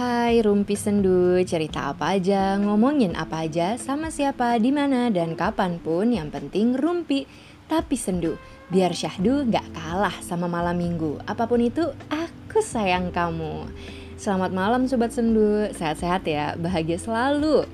Hai Rumpi Sendu, cerita apa aja, ngomongin apa aja, sama siapa, di mana dan kapan pun yang penting Rumpi tapi sendu. Biar syahdu gak kalah sama malam minggu. Apa pun itu, aku sayang kamu. Selamat malam Sobat Sendu, sehat-sehat ya, bahagia selalu.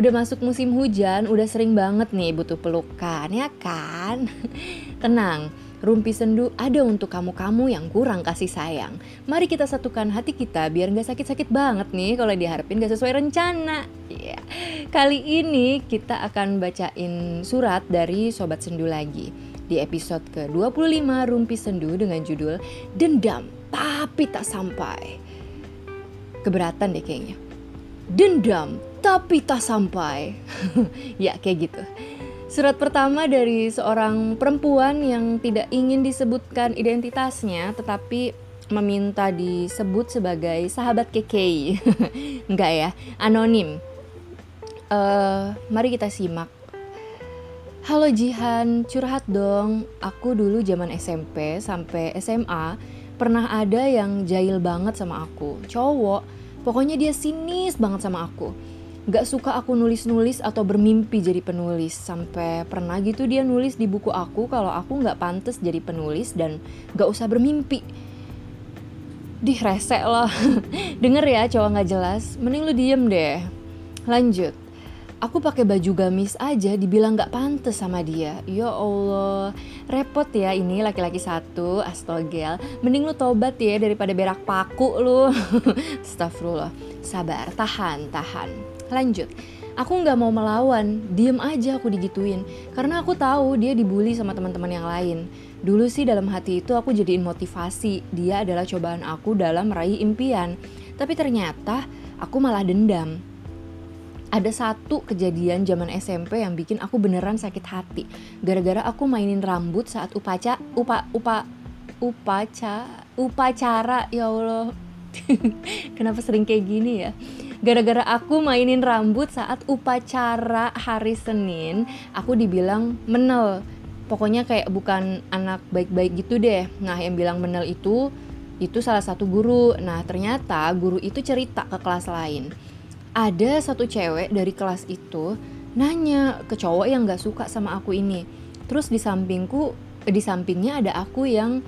Udah masuk musim hujan, udah sering banget nih butuh pelukan, ya kan? Tenang, Rumpi sendu ada untuk kamu-kamu yang kurang kasih sayang. Mari kita satukan hati kita biar nggak sakit-sakit banget nih kalau diharapin gak sesuai rencana. Yeah. Kali ini kita akan bacain surat dari Sobat Sendu lagi. Di episode ke-25 Rumpi Sendu dengan judul Dendam Tapi Tak Sampai. Keberatan deh kayaknya. Dendam tapi tak sampai. ya kayak gitu. Surat pertama dari seorang perempuan yang tidak ingin disebutkan identitasnya tetapi meminta disebut sebagai sahabat KK. Enggak ya, anonim. Uh, mari kita simak. Halo Jihan, curhat dong. Aku dulu zaman SMP sampai SMA pernah ada yang jahil banget sama aku. Cowok, pokoknya dia sinis banget sama aku gak suka aku nulis-nulis atau bermimpi jadi penulis. Sampai pernah gitu dia nulis di buku aku kalau aku gak pantas jadi penulis dan gak usah bermimpi. Dih resek loh Denger ya cowok gak jelas. Mending lu diem deh. Lanjut. Aku pakai baju gamis aja dibilang gak pantas sama dia. Ya Allah. Repot ya ini laki-laki satu Astagel Mending lu tobat ya daripada berak paku lu. Astagfirullah Sabar, tahan, tahan Lanjut, aku nggak mau melawan, diem aja aku digituin. Karena aku tahu dia dibully sama teman-teman yang lain. Dulu sih dalam hati itu aku jadiin motivasi, dia adalah cobaan aku dalam meraih impian. Tapi ternyata aku malah dendam. Ada satu kejadian zaman SMP yang bikin aku beneran sakit hati. Gara-gara aku mainin rambut saat upaca, upa, upa, upaca, upacara, ya Allah. Kenapa sering kayak gini ya? Gara-gara aku mainin rambut saat upacara hari Senin aku dibilang menel. Pokoknya kayak bukan anak baik-baik gitu deh. Nah yang bilang menel itu itu salah satu guru. Nah ternyata guru itu cerita ke kelas lain. Ada satu cewek dari kelas itu nanya ke cowok yang gak suka sama aku ini. Terus di sampingku di sampingnya ada aku yang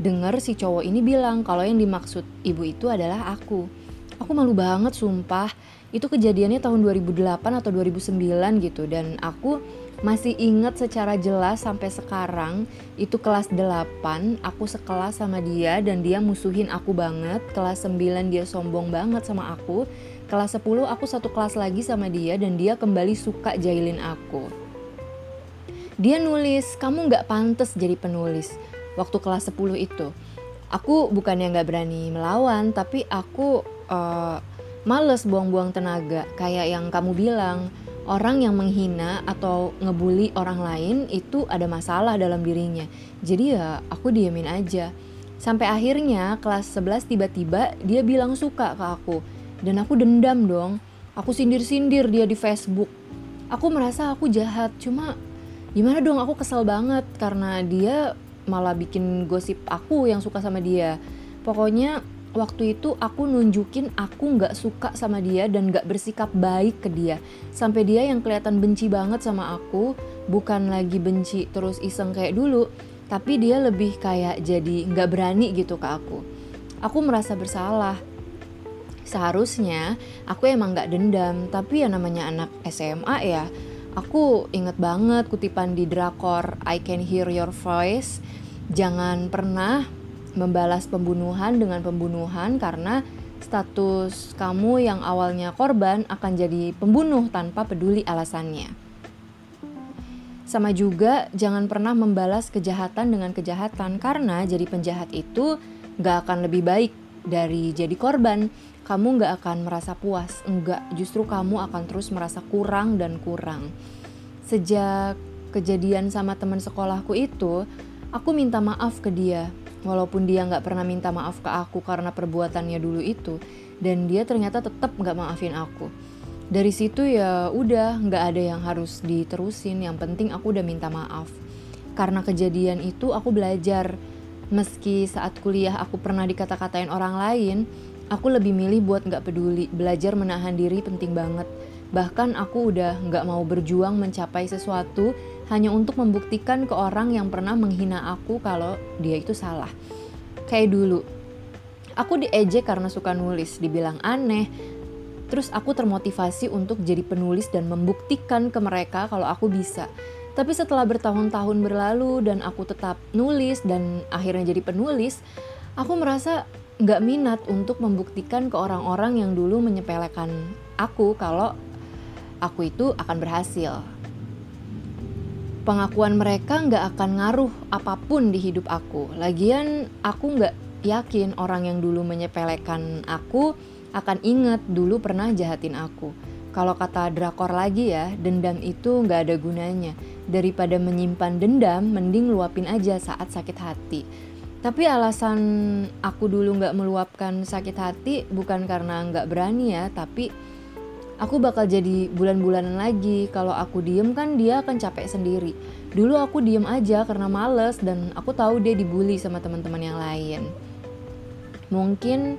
denger si cowok ini bilang kalau yang dimaksud ibu itu adalah aku aku malu banget sumpah. Itu kejadiannya tahun 2008 atau 2009 gitu. Dan aku masih inget secara jelas sampai sekarang itu kelas 8 aku sekelas sama dia dan dia musuhin aku banget. Kelas 9 dia sombong banget sama aku. Kelas 10 aku satu kelas lagi sama dia dan dia kembali suka jahilin aku. Dia nulis kamu gak pantas jadi penulis waktu kelas 10 itu. Aku bukannya gak berani melawan tapi aku uh, males buang-buang tenaga. Kayak yang kamu bilang orang yang menghina atau ngebully orang lain itu ada masalah dalam dirinya. Jadi ya aku diemin aja. Sampai akhirnya kelas 11 tiba-tiba dia bilang suka ke aku. Dan aku dendam dong. Aku sindir-sindir dia di Facebook. Aku merasa aku jahat. Cuma gimana dong? Aku kesel banget karena dia malah bikin gosip aku yang suka sama dia. Pokoknya waktu itu aku nunjukin aku nggak suka sama dia dan nggak bersikap baik ke dia. Sampai dia yang kelihatan benci banget sama aku bukan lagi benci terus iseng kayak dulu tapi dia lebih kayak jadi nggak berani gitu ke aku. Aku merasa bersalah. Seharusnya aku emang nggak dendam tapi ya namanya anak SMA ya. Aku inget banget kutipan di drakor I Can Hear Your Voice. Jangan pernah membalas pembunuhan dengan pembunuhan karena status kamu yang awalnya korban akan jadi pembunuh tanpa peduli alasannya. Sama juga jangan pernah membalas kejahatan dengan kejahatan karena jadi penjahat itu gak akan lebih baik dari jadi korban. Kamu gak akan merasa puas, enggak justru kamu akan terus merasa kurang dan kurang. Sejak kejadian sama teman sekolahku itu, aku minta maaf ke dia walaupun dia nggak pernah minta maaf ke aku karena perbuatannya dulu itu dan dia ternyata tetap nggak maafin aku. Dari situ ya udah nggak ada yang harus diterusin. Yang penting aku udah minta maaf. Karena kejadian itu aku belajar. Meski saat kuliah aku pernah dikata-katain orang lain Aku lebih milih buat nggak peduli, belajar menahan diri penting banget. Bahkan aku udah nggak mau berjuang mencapai sesuatu hanya untuk membuktikan ke orang yang pernah menghina aku kalau dia itu salah. Kayak dulu, aku diejek karena suka nulis, dibilang aneh. Terus aku termotivasi untuk jadi penulis dan membuktikan ke mereka kalau aku bisa. Tapi setelah bertahun-tahun berlalu dan aku tetap nulis dan akhirnya jadi penulis, aku merasa nggak minat untuk membuktikan ke orang-orang yang dulu menyepelekan aku kalau aku itu akan berhasil. Pengakuan mereka nggak akan ngaruh apa pun di hidup aku. Lagian aku nggak yakin orang yang dulu menyepelekan aku akan inget dulu pernah jahatin aku. Kalau kata drakor lagi ya, dendam itu nggak ada gunanya. Daripada menyimpan dendam, mending luapin aja saat sakit hati tapi alasan aku dulu nggak meluapkan sakit hati bukan karena nggak berani ya, tapi aku bakal jadi bulan-bulanan lagi. Kalau aku diem kan dia akan capek sendiri. Dulu aku diem aja karena males dan aku tahu dia dibully sama teman-teman yang lain. Mungkin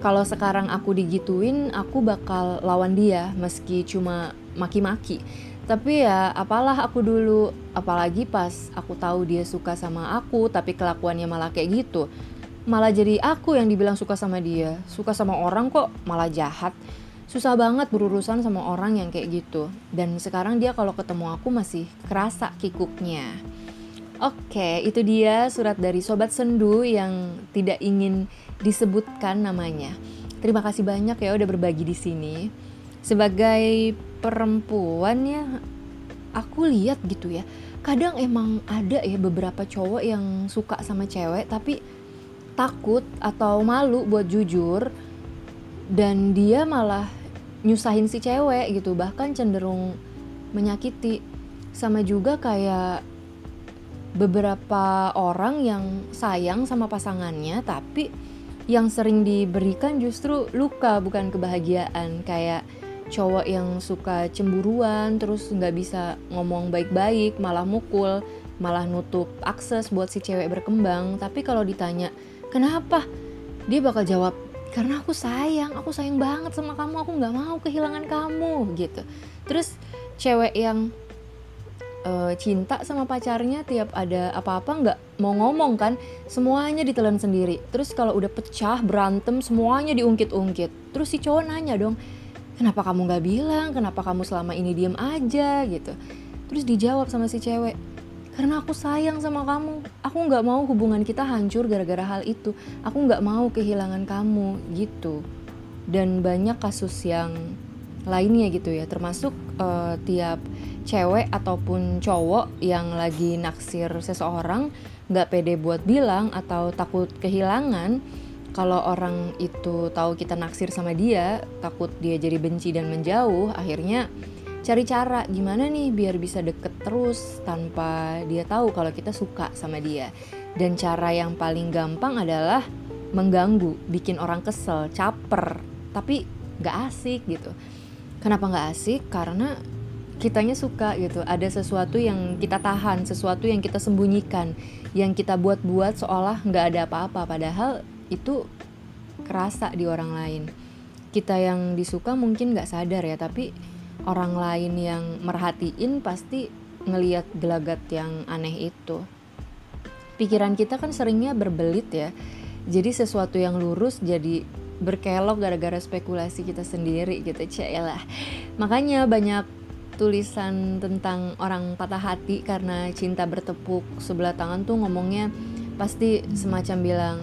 kalau sekarang aku digituin, aku bakal lawan dia meski cuma maki-maki tapi ya apalah aku dulu apalagi pas aku tahu dia suka sama aku tapi kelakuannya malah kayak gitu malah jadi aku yang dibilang suka sama dia suka sama orang kok malah jahat susah banget berurusan sama orang yang kayak gitu dan sekarang dia kalau ketemu aku masih kerasa kikuknya Oke, itu dia surat dari Sobat Sendu yang tidak ingin disebutkan namanya. Terima kasih banyak ya udah berbagi di sini. Sebagai perempuan ya aku lihat gitu ya kadang emang ada ya beberapa cowok yang suka sama cewek tapi takut atau malu buat jujur dan dia malah nyusahin si cewek gitu bahkan cenderung menyakiti. Sama juga kayak beberapa orang yang sayang sama pasangannya tapi yang sering diberikan justru luka bukan kebahagiaan. Kayak cowok yang suka cemburuan terus nggak bisa ngomong baik-baik malah mukul malah nutup akses buat si cewek berkembang. Tapi kalau ditanya kenapa? Dia bakal jawab karena aku sayang aku sayang banget sama kamu aku nggak mau kehilangan kamu gitu. Terus cewek yang uh, cinta sama pacarnya tiap ada apa-apa nggak mau ngomong kan semuanya ditelan sendiri. Terus kalau udah pecah berantem semuanya diungkit-ungkit. Terus si cowok nanya dong kenapa kamu gak bilang? Kenapa kamu selama ini diem aja? gitu. Terus dijawab sama si cewek karena aku sayang sama kamu. Aku nggak mau hubungan kita hancur gara-gara hal itu. Aku nggak mau kehilangan kamu gitu. Dan banyak kasus yang lainnya gitu ya. Termasuk uh, tiap cewek ataupun cowok yang lagi naksir seseorang nggak pede buat bilang atau takut kehilangan. Kalau orang itu tahu kita naksir sama dia, takut dia jadi benci dan menjauh, akhirnya cari cara gimana nih biar bisa deket terus tanpa dia tahu kalau kita suka sama dia. Dan cara yang paling gampang adalah mengganggu, bikin orang kesel, caper, tapi gak asik gitu. Kenapa gak asik? Karena kitanya suka gitu. Ada sesuatu yang kita tahan, sesuatu yang kita sembunyikan, yang kita buat-buat seolah nggak ada apa-apa. Padahal itu kerasa di orang lain kita yang disuka mungkin nggak sadar ya tapi orang lain yang merhatiin pasti ngeliat gelagat yang aneh itu. Pikiran kita kan seringnya berbelit ya. Jadi sesuatu yang lurus jadi berkelok gara-gara spekulasi kita sendiri gitu lah makanya banyak tulisan tentang orang patah hati karena cinta bertepuk sebelah tangan tuh ngomongnya pasti semacam bilang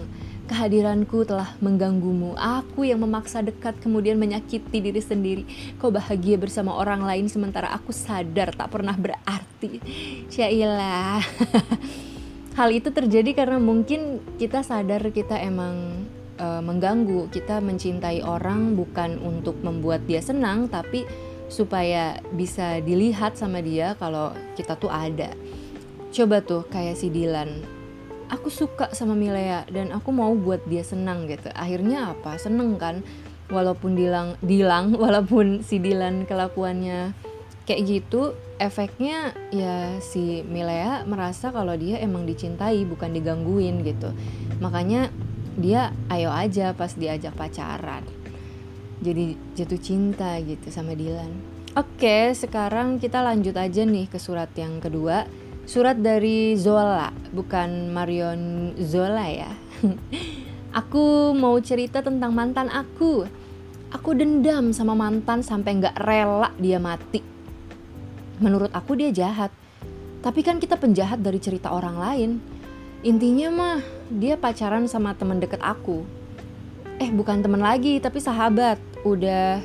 Kehadiranku telah mengganggumu. Aku yang memaksa dekat kemudian menyakiti diri sendiri. Kau bahagia bersama orang lain sementara aku sadar tak pernah berarti. Syailah. Hal itu terjadi karena mungkin kita sadar kita emang uh, mengganggu. Kita mencintai orang bukan untuk membuat dia senang tapi supaya bisa dilihat sama dia kalau kita tuh ada. Coba tuh kayak si Dilan aku suka sama Milea dan aku mau buat dia senang gitu. Akhirnya apa? Seneng kan? Walaupun Dilang Dilang walaupun si Dilan kelakuannya kayak gitu efeknya ya si Milea merasa kalau dia emang dicintai bukan digangguin gitu. Makanya dia ayo aja pas diajak pacaran. Jadi jatuh cinta gitu sama Dilan. Oke sekarang kita lanjut aja nih ke surat yang kedua surat dari Zola bukan Marion Zola ya. Aku mau cerita tentang mantan aku. Aku dendam sama mantan sampai nggak rela dia mati. Menurut aku dia jahat. Tapi kan kita penjahat dari cerita orang lain. Intinya mah dia pacaran sama teman deket aku. Eh bukan teman lagi tapi sahabat. Udah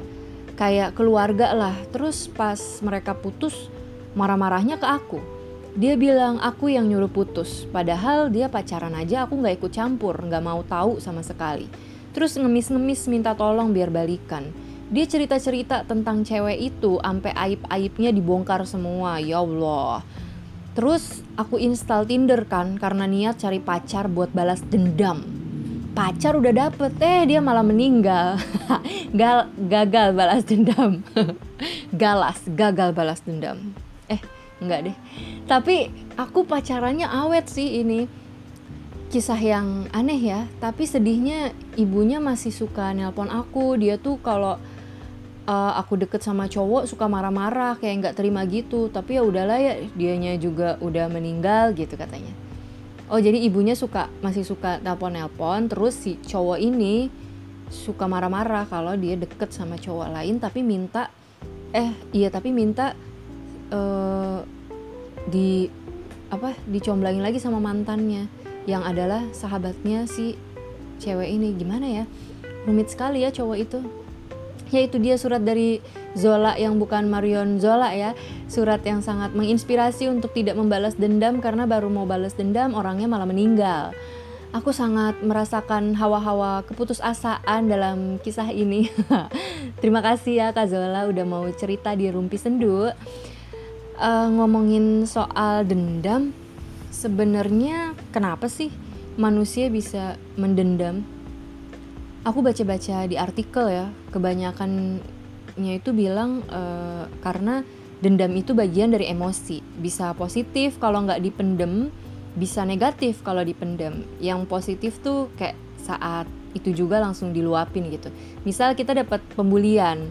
kayak keluarga lah. Terus pas mereka putus marah-marahnya ke aku dia bilang aku yang nyuruh putus padahal dia pacaran aja aku nggak ikut campur nggak mau tahu sama sekali terus ngemis-ngemis minta tolong biar balikan dia cerita-cerita tentang cewek itu sampai aib-aibnya dibongkar semua ya Allah Terus aku install Tinder kan karena niat cari pacar buat balas dendam. Pacar udah dapet, eh dia malah meninggal. Gal gagal balas dendam. Galas, gagal balas dendam. Eh, enggak deh. Tapi aku pacarannya awet sih ini. Kisah yang aneh ya, tapi sedihnya ibunya masih suka nelpon aku. Dia tuh kalau uh, aku deket sama cowok suka marah-marah kayak nggak terima gitu tapi ya udahlah ya dianya juga udah meninggal gitu katanya oh jadi ibunya suka masih suka telepon-nelpon terus si cowok ini suka marah-marah kalau dia deket sama cowok lain tapi minta eh iya tapi minta uh, di apa dicomblangin lagi sama mantannya yang adalah sahabatnya si cewek ini. Gimana ya? Rumit sekali ya cowok itu. Yaitu dia surat dari Zola yang bukan Marion Zola ya. Surat yang sangat menginspirasi untuk tidak membalas dendam karena baru mau balas dendam orangnya malah meninggal. Aku sangat merasakan hawa-hawa keputusasaan dalam kisah ini. Terima kasih ya Kak Zola udah mau cerita di Rumpi Sendu uh, ngomongin soal dendam sebenarnya kenapa sih manusia bisa mendendam? Aku baca-baca di artikel ya kebanyakannya itu bilang uh, karena dendam itu bagian dari emosi. Bisa positif kalau nggak dipendem bisa negatif kalau dipendem. Yang positif tuh kayak saat itu juga langsung diluapin gitu. Misal kita dapat pembulian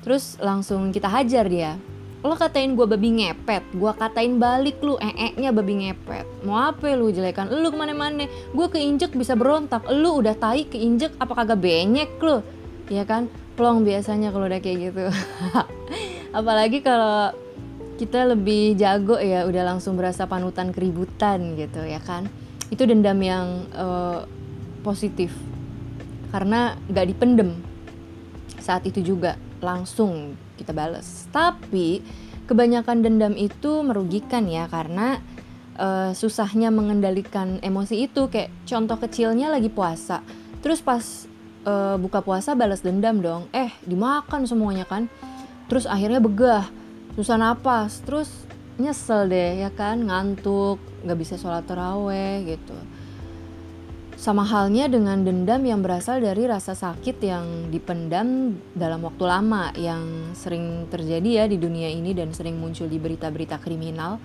terus langsung kita hajar dia lo katain gue babi ngepet gue katain balik lu ee-nya babi ngepet. Mau apa lu jelekan? Lu ke mana-mana. Gue keinjek bisa berontak. Lu udah tai keinjek apa kagak benyek lu? Ya kan? Plong biasanya kalau udah kayak gitu. Apalagi kalau kita lebih jago ya udah langsung berasa panutan keributan gitu ya kan? Itu dendam yang uh, positif. Karena gak dipendem. Saat itu juga langsung kita balas. Tapi kebanyakan dendam itu merugikan ya karena uh, susahnya mengendalikan emosi itu kayak contoh kecilnya lagi puasa. Terus pas uh, buka puasa balas dendam dong. Eh, dimakan semuanya kan. Terus akhirnya begah, susah napas, terus nyesel deh ya kan, ngantuk, nggak bisa sholat teraweh gitu. Sama halnya dengan dendam yang berasal dari rasa sakit yang dipendam dalam waktu lama yang sering terjadi ya di dunia ini dan sering muncul di berita-berita kriminal.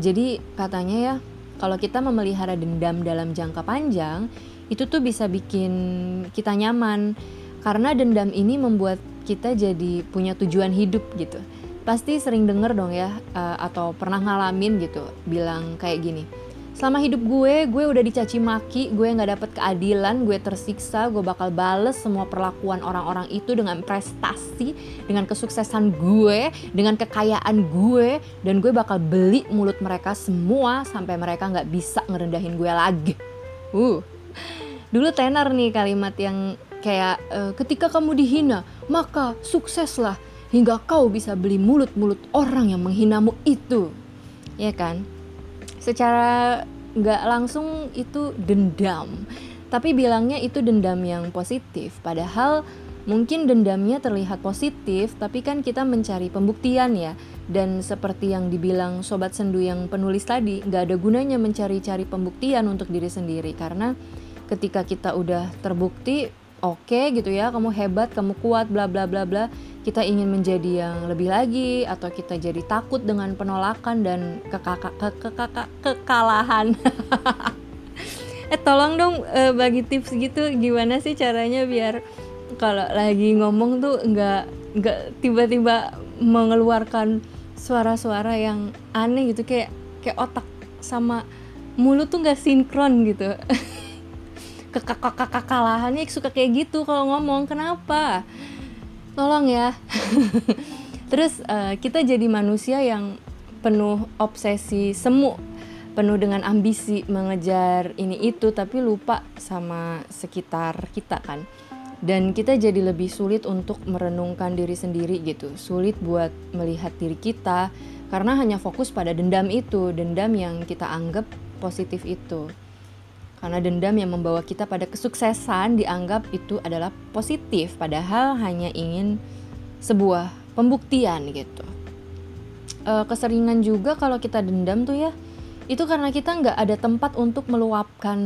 Jadi katanya ya, kalau kita memelihara dendam dalam jangka panjang, itu tuh bisa bikin kita nyaman karena dendam ini membuat kita jadi punya tujuan hidup gitu. Pasti sering denger dong ya eh, atau pernah ngalamin gitu bilang kayak gini selama hidup gue gue udah dicaci maki gue nggak dapet keadilan gue tersiksa gue bakal bales semua perlakuan orang-orang itu dengan prestasi dengan kesuksesan gue dengan kekayaan gue dan gue bakal beli mulut mereka semua sampai mereka nggak bisa ngerendahin gue lagi. Uh. Dulu tenar nih kalimat yang kayak e, ketika kamu dihina maka sukseslah hingga kau bisa beli mulut-mulut orang yang menghinamu itu. Ya kan secara nggak langsung itu dendam. Tapi bilangnya itu dendam yang positif. Padahal mungkin dendamnya terlihat positif tapi kan kita mencari pembuktian ya. Dan seperti yang dibilang sobat sendu yang penulis tadi nggak ada gunanya mencari-cari pembuktian untuk diri sendiri. Karena ketika kita udah terbukti oke okay, gitu ya kamu hebat kamu kuat bla bla bla bla. Kita ingin menjadi yang lebih lagi atau kita jadi takut dengan penolakan dan kekaka, ke, ke, ke, kekalahan. Eh tolong dong uh, bagi tips gitu gimana sih caranya biar kalau lagi ngomong tuh nggak nggak tiba-tiba mengeluarkan suara-suara yang aneh gitu kayak kayak otak sama mulut tuh nggak sinkron gitu kekalahannya suka kayak gitu kalau ngomong kenapa tolong ya terus uh, kita jadi manusia yang penuh obsesi semu penuh dengan ambisi mengejar ini itu tapi lupa sama sekitar kita kan dan kita jadi lebih sulit untuk merenungkan diri sendiri gitu sulit buat melihat diri kita karena hanya fokus pada dendam itu dendam yang kita anggap positif itu karena dendam yang membawa kita pada kesuksesan dianggap itu adalah positif padahal hanya ingin sebuah pembuktian gitu. E, keseringan juga kalau kita dendam tuh ya itu karena kita nggak ada tempat untuk meluapkan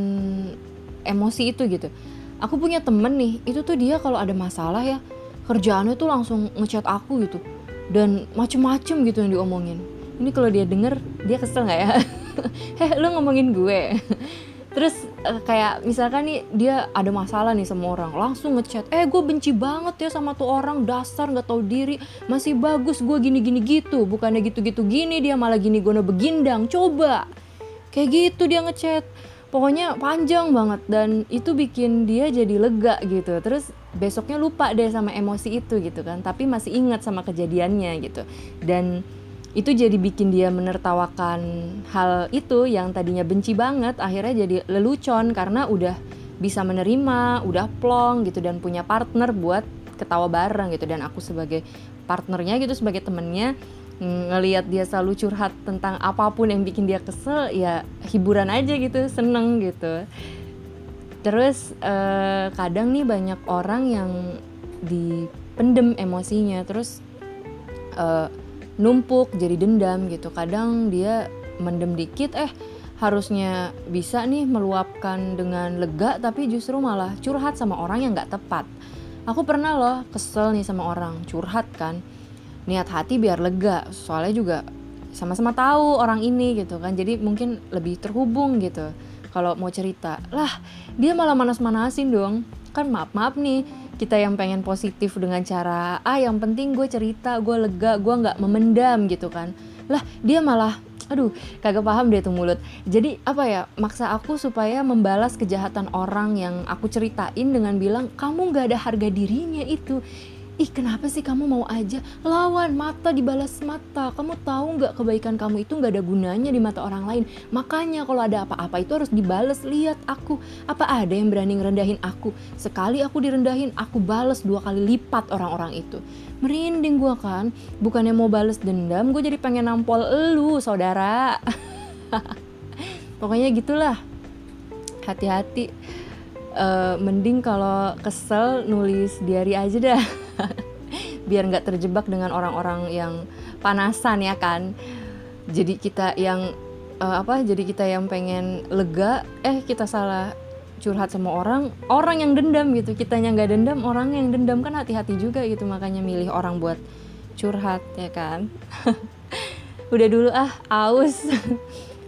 emosi itu gitu. Aku punya temen nih itu tuh dia kalau ada masalah ya kerjaannya tuh langsung ngechat aku gitu. Dan macem-macem gitu yang diomongin. Ini kalau dia denger dia kesel nggak ya? Heh lu ngomongin gue. Terus uh, kayak misalkan nih dia ada masalah nih sama orang langsung ngechat eh gue benci banget ya sama tuh orang dasar nggak tahu diri masih bagus gue gini gini gitu bukannya gitu gitu gini dia malah gini gue begindang coba. Kayak gitu dia ngechat. Pokoknya panjang banget dan itu bikin dia jadi lega gitu. Terus besoknya lupa deh sama emosi itu gitu kan tapi masih ingat sama kejadiannya gitu. Dan itu jadi bikin dia menertawakan hal itu yang tadinya benci banget akhirnya jadi lelucon karena udah bisa menerima, udah plong gitu dan punya partner buat ketawa bareng gitu. Dan aku sebagai partnernya gitu sebagai temennya ngelihat dia selalu curhat tentang apa pun yang bikin dia kesel ya hiburan aja gitu seneng gitu. Terus eh, kadang nih banyak orang yang dipendem emosinya. Terus eh, numpuk jadi dendam gitu. Kadang dia mendem dikit eh harusnya bisa nih meluapkan dengan lega tapi justru malah curhat sama orang yang nggak tepat. Aku pernah loh kesel nih sama orang curhat kan. Niat hati biar lega soalnya juga sama-sama tahu orang ini gitu kan. Jadi mungkin lebih terhubung gitu. Kalau mau cerita lah dia malah manas-manasin dong. Kan maaf maaf nih kita yang pengen positif dengan cara ah yang penting gue cerita gue lega gue nggak memendam gitu kan. Lah dia malah aduh kagak paham deh tuh mulut. Jadi apa ya maksa aku supaya membalas kejahatan orang yang aku ceritain dengan bilang kamu nggak ada harga dirinya itu ih kenapa sih kamu mau aja? Lawan mata dibalas mata. Kamu tahu nggak kebaikan kamu itu nggak ada gunanya di mata orang lain? Makanya kalau ada apa-apa itu harus dibalas. Lihat aku. Apa ada yang berani ngerendahin aku? Sekali aku direndahin aku balas dua kali lipat orang-orang itu. Merinding gue kan? Bukannya mau balas dendam gue jadi pengen nampol elu saudara. Pokoknya gitulah. Hati-hati. Uh, mending kalau kesel nulis diary aja dah biar nggak terjebak dengan orang-orang yang panasan ya kan? Jadi kita yang uh, apa jadi kita yang pengen lega eh kita salah curhat sama orang orang yang dendam gitu. Kita yang nggak dendam orang yang dendam kan hati-hati juga gitu. Makanya milih orang buat curhat ya kan? Udah dulu ah aus.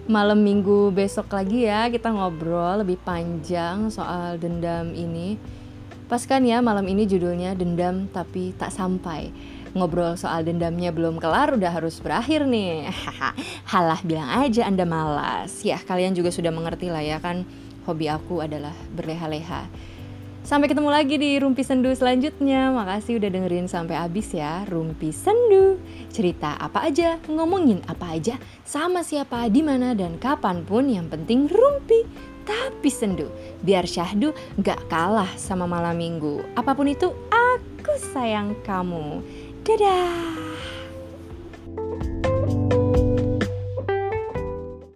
Malam minggu besok lagi ya kita ngobrol lebih panjang soal dendam ini Pas kan ya malam ini judulnya dendam tapi tak sampai. Ngobrol soal dendamnya belum kelar udah harus berakhir nih. Halah bilang aja Anda malas. Ya kalian juga sudah mengerti lah ya kan hobi aku adalah berleha-leha. Sampai ketemu lagi di Rumpi Sendu selanjutnya. Makasih udah dengerin sampai habis ya. Rumpi Sendu. Cerita apa aja, ngomongin apa aja, sama siapa, di mana dan kapan pun yang penting rumpi tapi sendu biar syahdu gak kalah sama malam minggu. Apa pun itu aku sayang kamu. Dadah